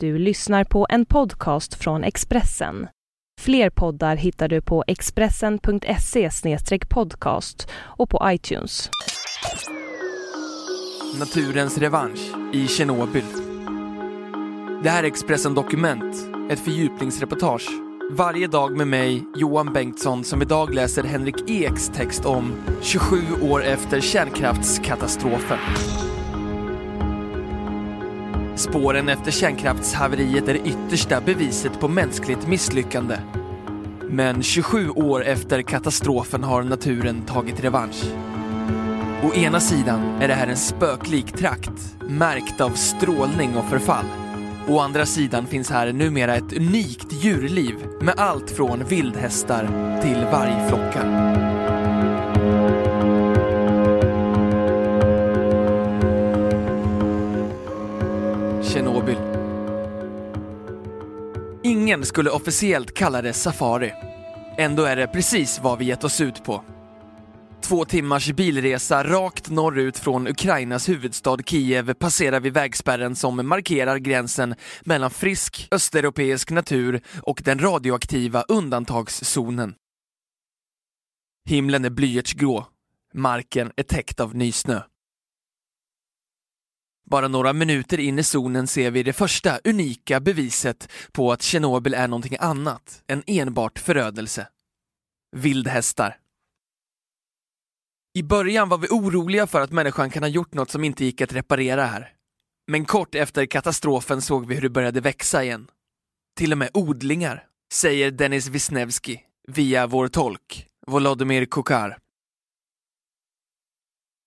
Du lyssnar på en podcast från Expressen. Fler poddar hittar du på expressen.se podcast och på iTunes. Naturens revansch i Tjernobyl. Det här är Expressen Dokument, ett fördjupningsreportage. Varje dag med mig, Johan Bengtsson, som idag läser Henrik Eks text om 27 år efter kärnkraftskatastrofen. Spåren efter kärnkraftshaveriet är yttersta beviset på mänskligt misslyckande. Men 27 år efter katastrofen har naturen tagit revansch. Å ena sidan är det här en spöklik trakt, märkt av strålning och förfall. Å andra sidan finns här numera ett unikt djurliv med allt från vildhästar till vargflockar. Ingen skulle officiellt kalla det safari. Ändå är det precis vad vi gett oss ut på. Två timmars bilresa rakt norrut från Ukrainas huvudstad Kiev passerar vi vägspärren som markerar gränsen mellan frisk östeuropeisk natur och den radioaktiva undantagszonen. Himlen är blyertsgrå, marken är täckt av nysnö. Bara några minuter in i zonen ser vi det första unika beviset på att Tjernobyl är någonting annat än enbart förödelse. Vildhästar. I början var vi oroliga för att människan kan ha gjort något som inte gick att reparera här. Men kort efter katastrofen såg vi hur det började växa igen. Till och med odlingar, säger Denis Wisniewski via vår tolk, Volodymyr Kokar.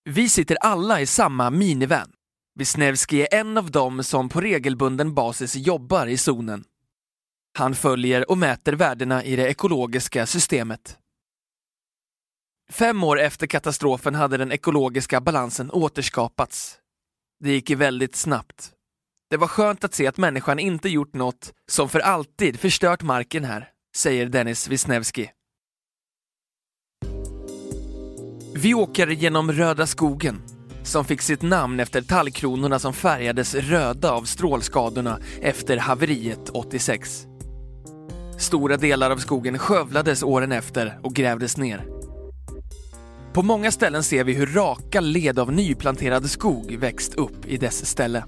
Vi sitter alla i samma minivan. Wisniewski är en av dem som på regelbunden basis jobbar i zonen. Han följer och mäter värdena i det ekologiska systemet. Fem år efter katastrofen hade den ekologiska balansen återskapats. Det gick väldigt snabbt. Det var skönt att se att människan inte gjort något som för alltid förstört marken här, säger Dennis Wisniewski. Vi åker genom Röda skogen, som fick sitt namn efter tallkronorna som färgades röda av strålskadorna efter haveriet 86. Stora delar av skogen skövlades åren efter och grävdes ner. På många ställen ser vi hur raka led av nyplanterad skog växt upp i dess ställe.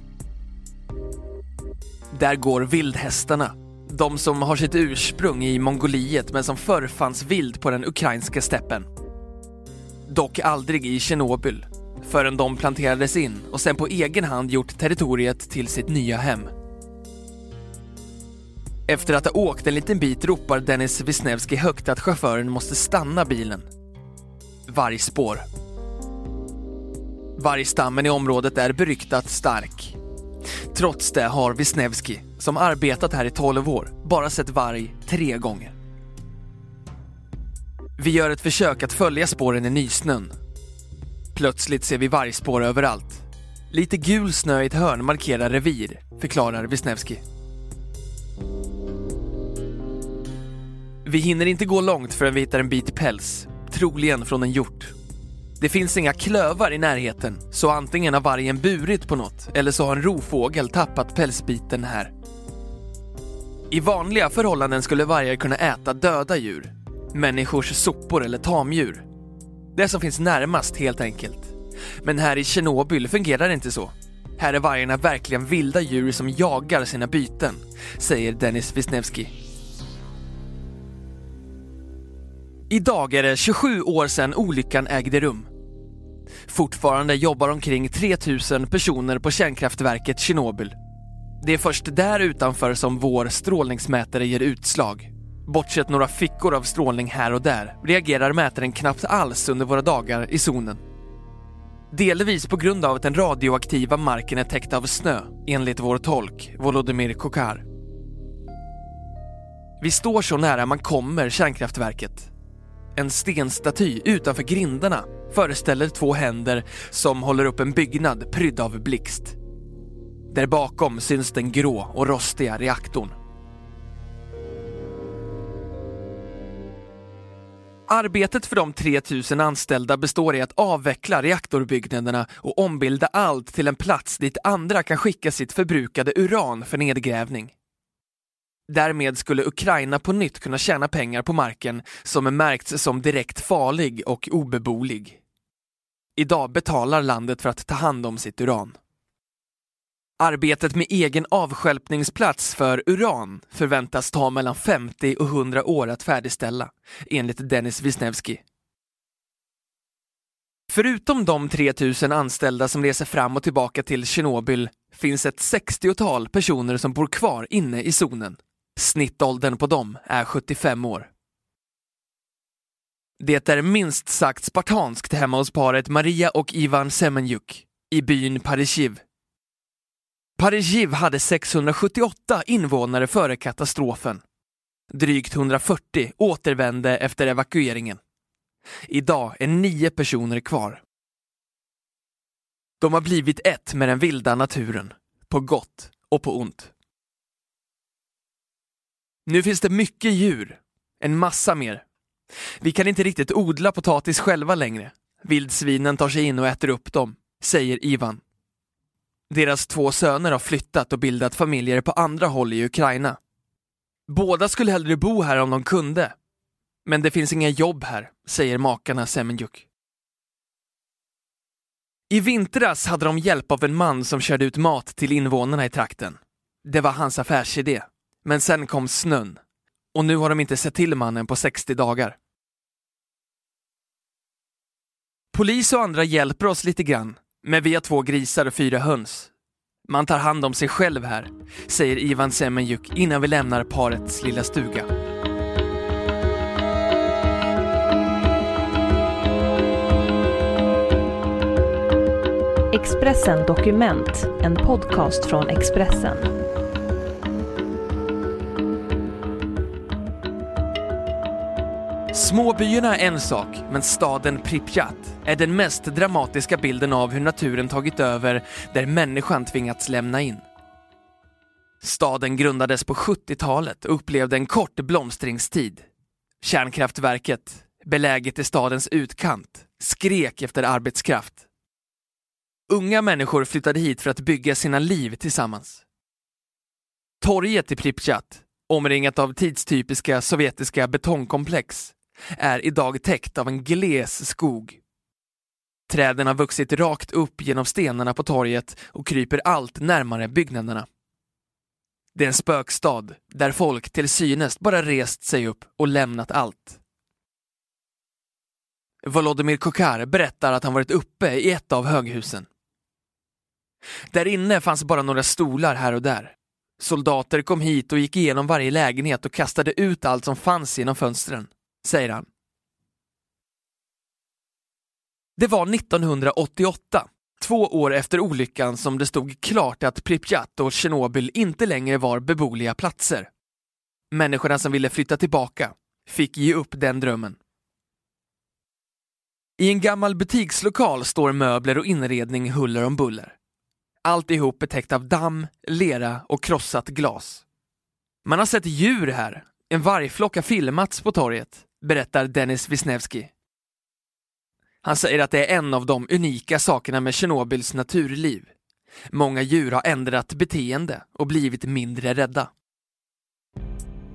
Där går vildhästarna, de som har sitt ursprung i Mongoliet men som förr fanns vild på den ukrainska steppen. Dock aldrig i Tjernobyl, förrän de planterades in och sen på egen hand gjort territoriet till sitt nya hem. Efter att ha åkt en liten bit ropar Dennis Wisniewski högt att chauffören måste stanna bilen vargspår. Vargstammen i området är beryktat stark. Trots det har Wisniewski, som arbetat här i 12 år, bara sett varg tre gånger. Vi gör ett försök att följa spåren i nysnön. Plötsligt ser vi vargspår överallt. Lite gul snö i ett hörn markerar revir, förklarar Wisniewski. Vi hinner inte gå långt förrän vi hittar en bit päls troligen från en hjort. Det finns inga klövar i närheten, så antingen har vargen burit på något eller så har en rovfågel tappat pälsbiten här. I vanliga förhållanden skulle vargar kunna äta döda djur, människors sopor eller tamdjur. Det som finns närmast helt enkelt. Men här i Tjernobyl fungerar det inte så. Här är vargarna verkligen vilda djur som jagar sina byten, säger Dennis Wisniewski. Idag är det 27 år sedan olyckan ägde rum. Fortfarande jobbar omkring 3000 personer på kärnkraftverket Tjernobyl. Det är först där utanför som vår strålningsmätare ger utslag. Bortsett några fickor av strålning här och där reagerar mätaren knappt alls under våra dagar i zonen. Delvis på grund av att den radioaktiva marken är täckt av snö, enligt vår tolk Volodymyr Kokar. Vi står så nära man kommer kärnkraftverket en stenstaty utanför grindarna föreställer två händer som håller upp en byggnad prydd av blixt. Där bakom syns den grå och rostiga reaktorn. Arbetet för de 3000 anställda består i att avveckla reaktorbyggnaderna och ombilda allt till en plats dit andra kan skicka sitt förbrukade uran för nedgrävning. Därmed skulle Ukraina på nytt kunna tjäna pengar på marken som är märkt som direkt farlig och obeboelig. Idag betalar landet för att ta hand om sitt uran. Arbetet med egen avskälpningsplats för uran förväntas ta mellan 50 och 100 år att färdigställa, enligt Dennis Wisniewski. Förutom de 3000 anställda som reser fram och tillbaka till Tjernobyl finns ett 60-tal personer som bor kvar inne i zonen. Snittåldern på dem är 75 år. Det är minst sagt spartanskt hemma hos paret Maria och Ivan Semenjuk i byn Parishiv Parisjiv hade 678 invånare före katastrofen. Drygt 140 återvände efter evakueringen. Idag är nio personer kvar. De har blivit ett med den vilda naturen, på gott och på ont. Nu finns det mycket djur, en massa mer. Vi kan inte riktigt odla potatis själva längre. Vildsvinen tar sig in och äter upp dem, säger Ivan. Deras två söner har flyttat och bildat familjer på andra håll i Ukraina. Båda skulle hellre bo här om de kunde. Men det finns inga jobb här, säger makarna Semenjuk. I vintras hade de hjälp av en man som körde ut mat till invånarna i trakten. Det var hans affärsidé. Men sen kom snön. Och nu har de inte sett till mannen på 60 dagar. Polis och andra hjälper oss lite grann, men vi har två grisar och fyra höns. Man tar hand om sig själv här, säger Ivan Semenjuk innan vi lämnar parets lilla stuga. Expressen Dokument, en podcast från Expressen. Småbyarna är en sak, men staden Pripyat är den mest dramatiska bilden av hur naturen tagit över där människan tvingats lämna in. Staden grundades på 70-talet och upplevde en kort blomstringstid. Kärnkraftverket, beläget i stadens utkant, skrek efter arbetskraft. Unga människor flyttade hit för att bygga sina liv tillsammans. Torget i Pripyat, omringat av tidstypiska sovjetiska betongkomplex, är idag täckt av en gles skog. Träden har vuxit rakt upp genom stenarna på torget och kryper allt närmare byggnaderna. Det är en spökstad där folk till synes bara rest sig upp och lämnat allt. Volodymyr Kokar berättar att han varit uppe i ett av höghusen. Där inne fanns bara några stolar här och där. Soldater kom hit och gick igenom varje lägenhet och kastade ut allt som fanns genom fönstren säger han. Det var 1988, två år efter olyckan som det stod klart att Pripyat och Tjernobyl inte längre var beboeliga platser. Människorna som ville flytta tillbaka fick ge upp den drömmen. I en gammal butikslokal står möbler och inredning huller om buller. Alltihop betäckt av damm, lera och krossat glas. Man har sett djur här. En vargflock har filmats på torget berättar Dennis Wisniewski. Han säger att det är en av de unika sakerna med Tjernobyls naturliv. Många djur har ändrat beteende och blivit mindre rädda.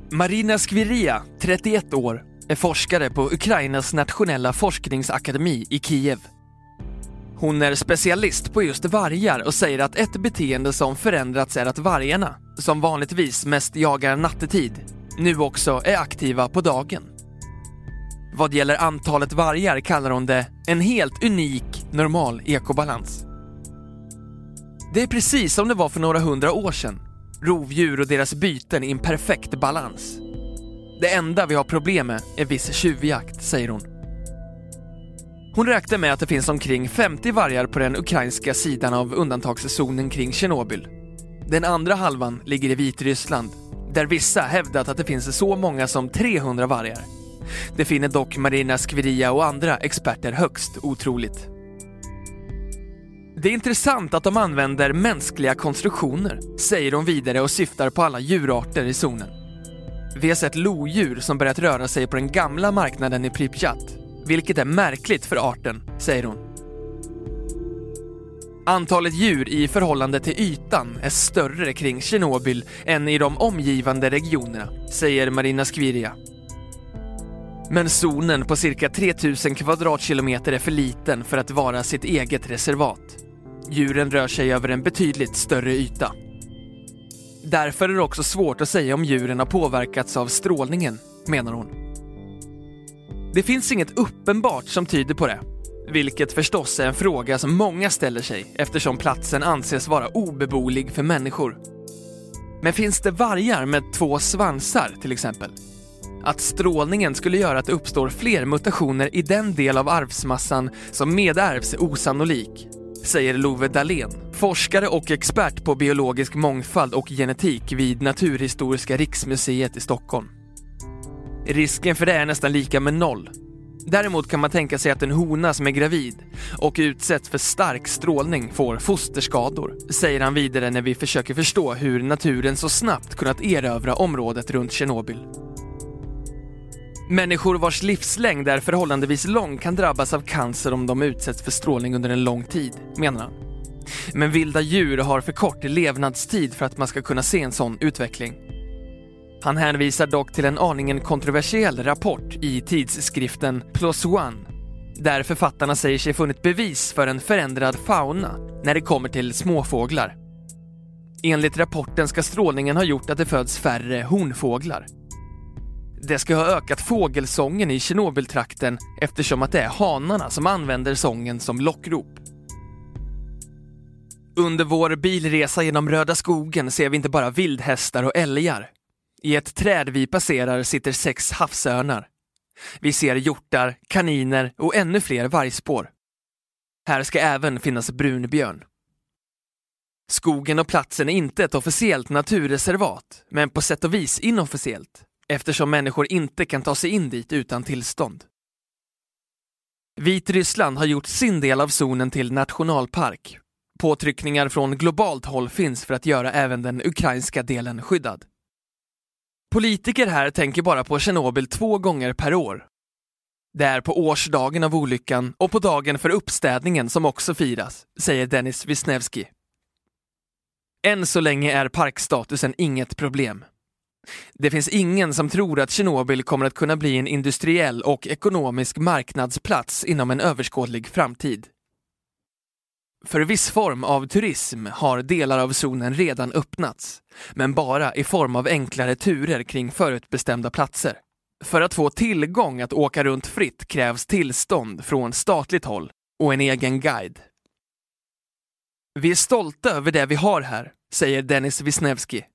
Marina Skviria, 31 år, är forskare på Ukrainas nationella forskningsakademi i Kiev. Hon är specialist på just vargar och säger att ett beteende som förändrats är att vargarna, som vanligtvis mest jagar nattetid, nu också är aktiva på dagen. Vad gäller antalet vargar kallar hon det en helt unik normal ekobalans. Det är precis som det var för några hundra år sedan. Rovdjur och deras byten i en perfekt balans. Det enda vi har problem med är viss tjuvjakt, säger hon. Hon räknar med att det finns omkring 50 vargar på den ukrainska sidan av undantagszonen kring Tjernobyl. Den andra halvan ligger i Vitryssland, där vissa hävdat att det finns så många som 300 vargar. Det finner dock Marina Skviria och andra experter högst otroligt. Det är intressant att de använder mänskliga konstruktioner, säger de vidare och syftar på alla djurarter i zonen. Vi har sett lodjur som börjat röra sig på den gamla marknaden i Pripyat, vilket är märkligt för arten, säger hon. Antalet djur i förhållande till ytan är större kring Tjernobyl än i de omgivande regionerna, säger Marina Skviria. Men zonen på cirka 3000 kvadratkilometer är för liten för att vara sitt eget reservat. Djuren rör sig över en betydligt större yta. Därför är det också svårt att säga om djuren har påverkats av strålningen, menar hon. Det finns inget uppenbart som tyder på det, vilket förstås är en fråga som många ställer sig eftersom platsen anses vara obeboelig för människor. Men finns det vargar med två svansar till exempel? Att strålningen skulle göra att det uppstår fler mutationer i den del av arvsmassan som medärvs är osannolik, säger Love Dahlén, forskare och expert på biologisk mångfald och genetik vid Naturhistoriska riksmuseet i Stockholm. Risken för det är nästan lika med noll. Däremot kan man tänka sig att en hona som är gravid och utsätts för stark strålning får fosterskador, säger han vidare när vi försöker förstå hur naturen så snabbt kunnat erövra området runt Tjernobyl. Människor vars livslängd är förhållandevis lång kan drabbas av cancer om de utsätts för strålning under en lång tid, menar han. Men vilda djur har för kort levnadstid för att man ska kunna se en sån utveckling. Han hänvisar dock till en aningen kontroversiell rapport i tidskriften Plus One där författarna säger sig funnit bevis för en förändrad fauna när det kommer till småfåglar. Enligt rapporten ska strålningen ha gjort att det föds färre honfåglar. Det ska ha ökat fågelsången i Tjernobyltrakten eftersom att det är hanarna som använder sången som lockrop. Under vår bilresa genom Röda skogen ser vi inte bara vildhästar och älgar. I ett träd vi passerar sitter sex havsörnar. Vi ser hjortar, kaniner och ännu fler vargspår. Här ska även finnas brunbjörn. Skogen och platsen är inte ett officiellt naturreservat, men på sätt och vis inofficiellt eftersom människor inte kan ta sig in dit utan tillstånd. Vitryssland har gjort sin del av zonen till nationalpark. Påtryckningar från globalt håll finns för att göra även den ukrainska delen skyddad. Politiker här tänker bara på Tjernobyl två gånger per år. Det är på årsdagen av olyckan och på dagen för uppstädningen som också firas, säger Denis Wisniewski. Än så länge är parkstatusen inget problem. Det finns ingen som tror att Tjernobyl kommer att kunna bli en industriell och ekonomisk marknadsplats inom en överskådlig framtid. För viss form av turism har delar av zonen redan öppnats, men bara i form av enklare turer kring förutbestämda platser. För att få tillgång att åka runt fritt krävs tillstånd från statligt håll och en egen guide. Vi är stolta över det vi har här, säger Denis Wisniewski.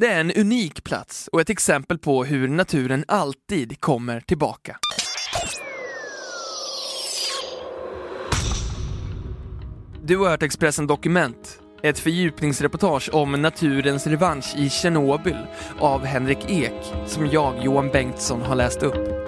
Det är en unik plats och ett exempel på hur naturen alltid kommer tillbaka. Du har hört Expressen Dokument, ett fördjupningsreportage om naturens revansch i Tjernobyl av Henrik Ek, som jag, Johan Bengtsson, har läst upp.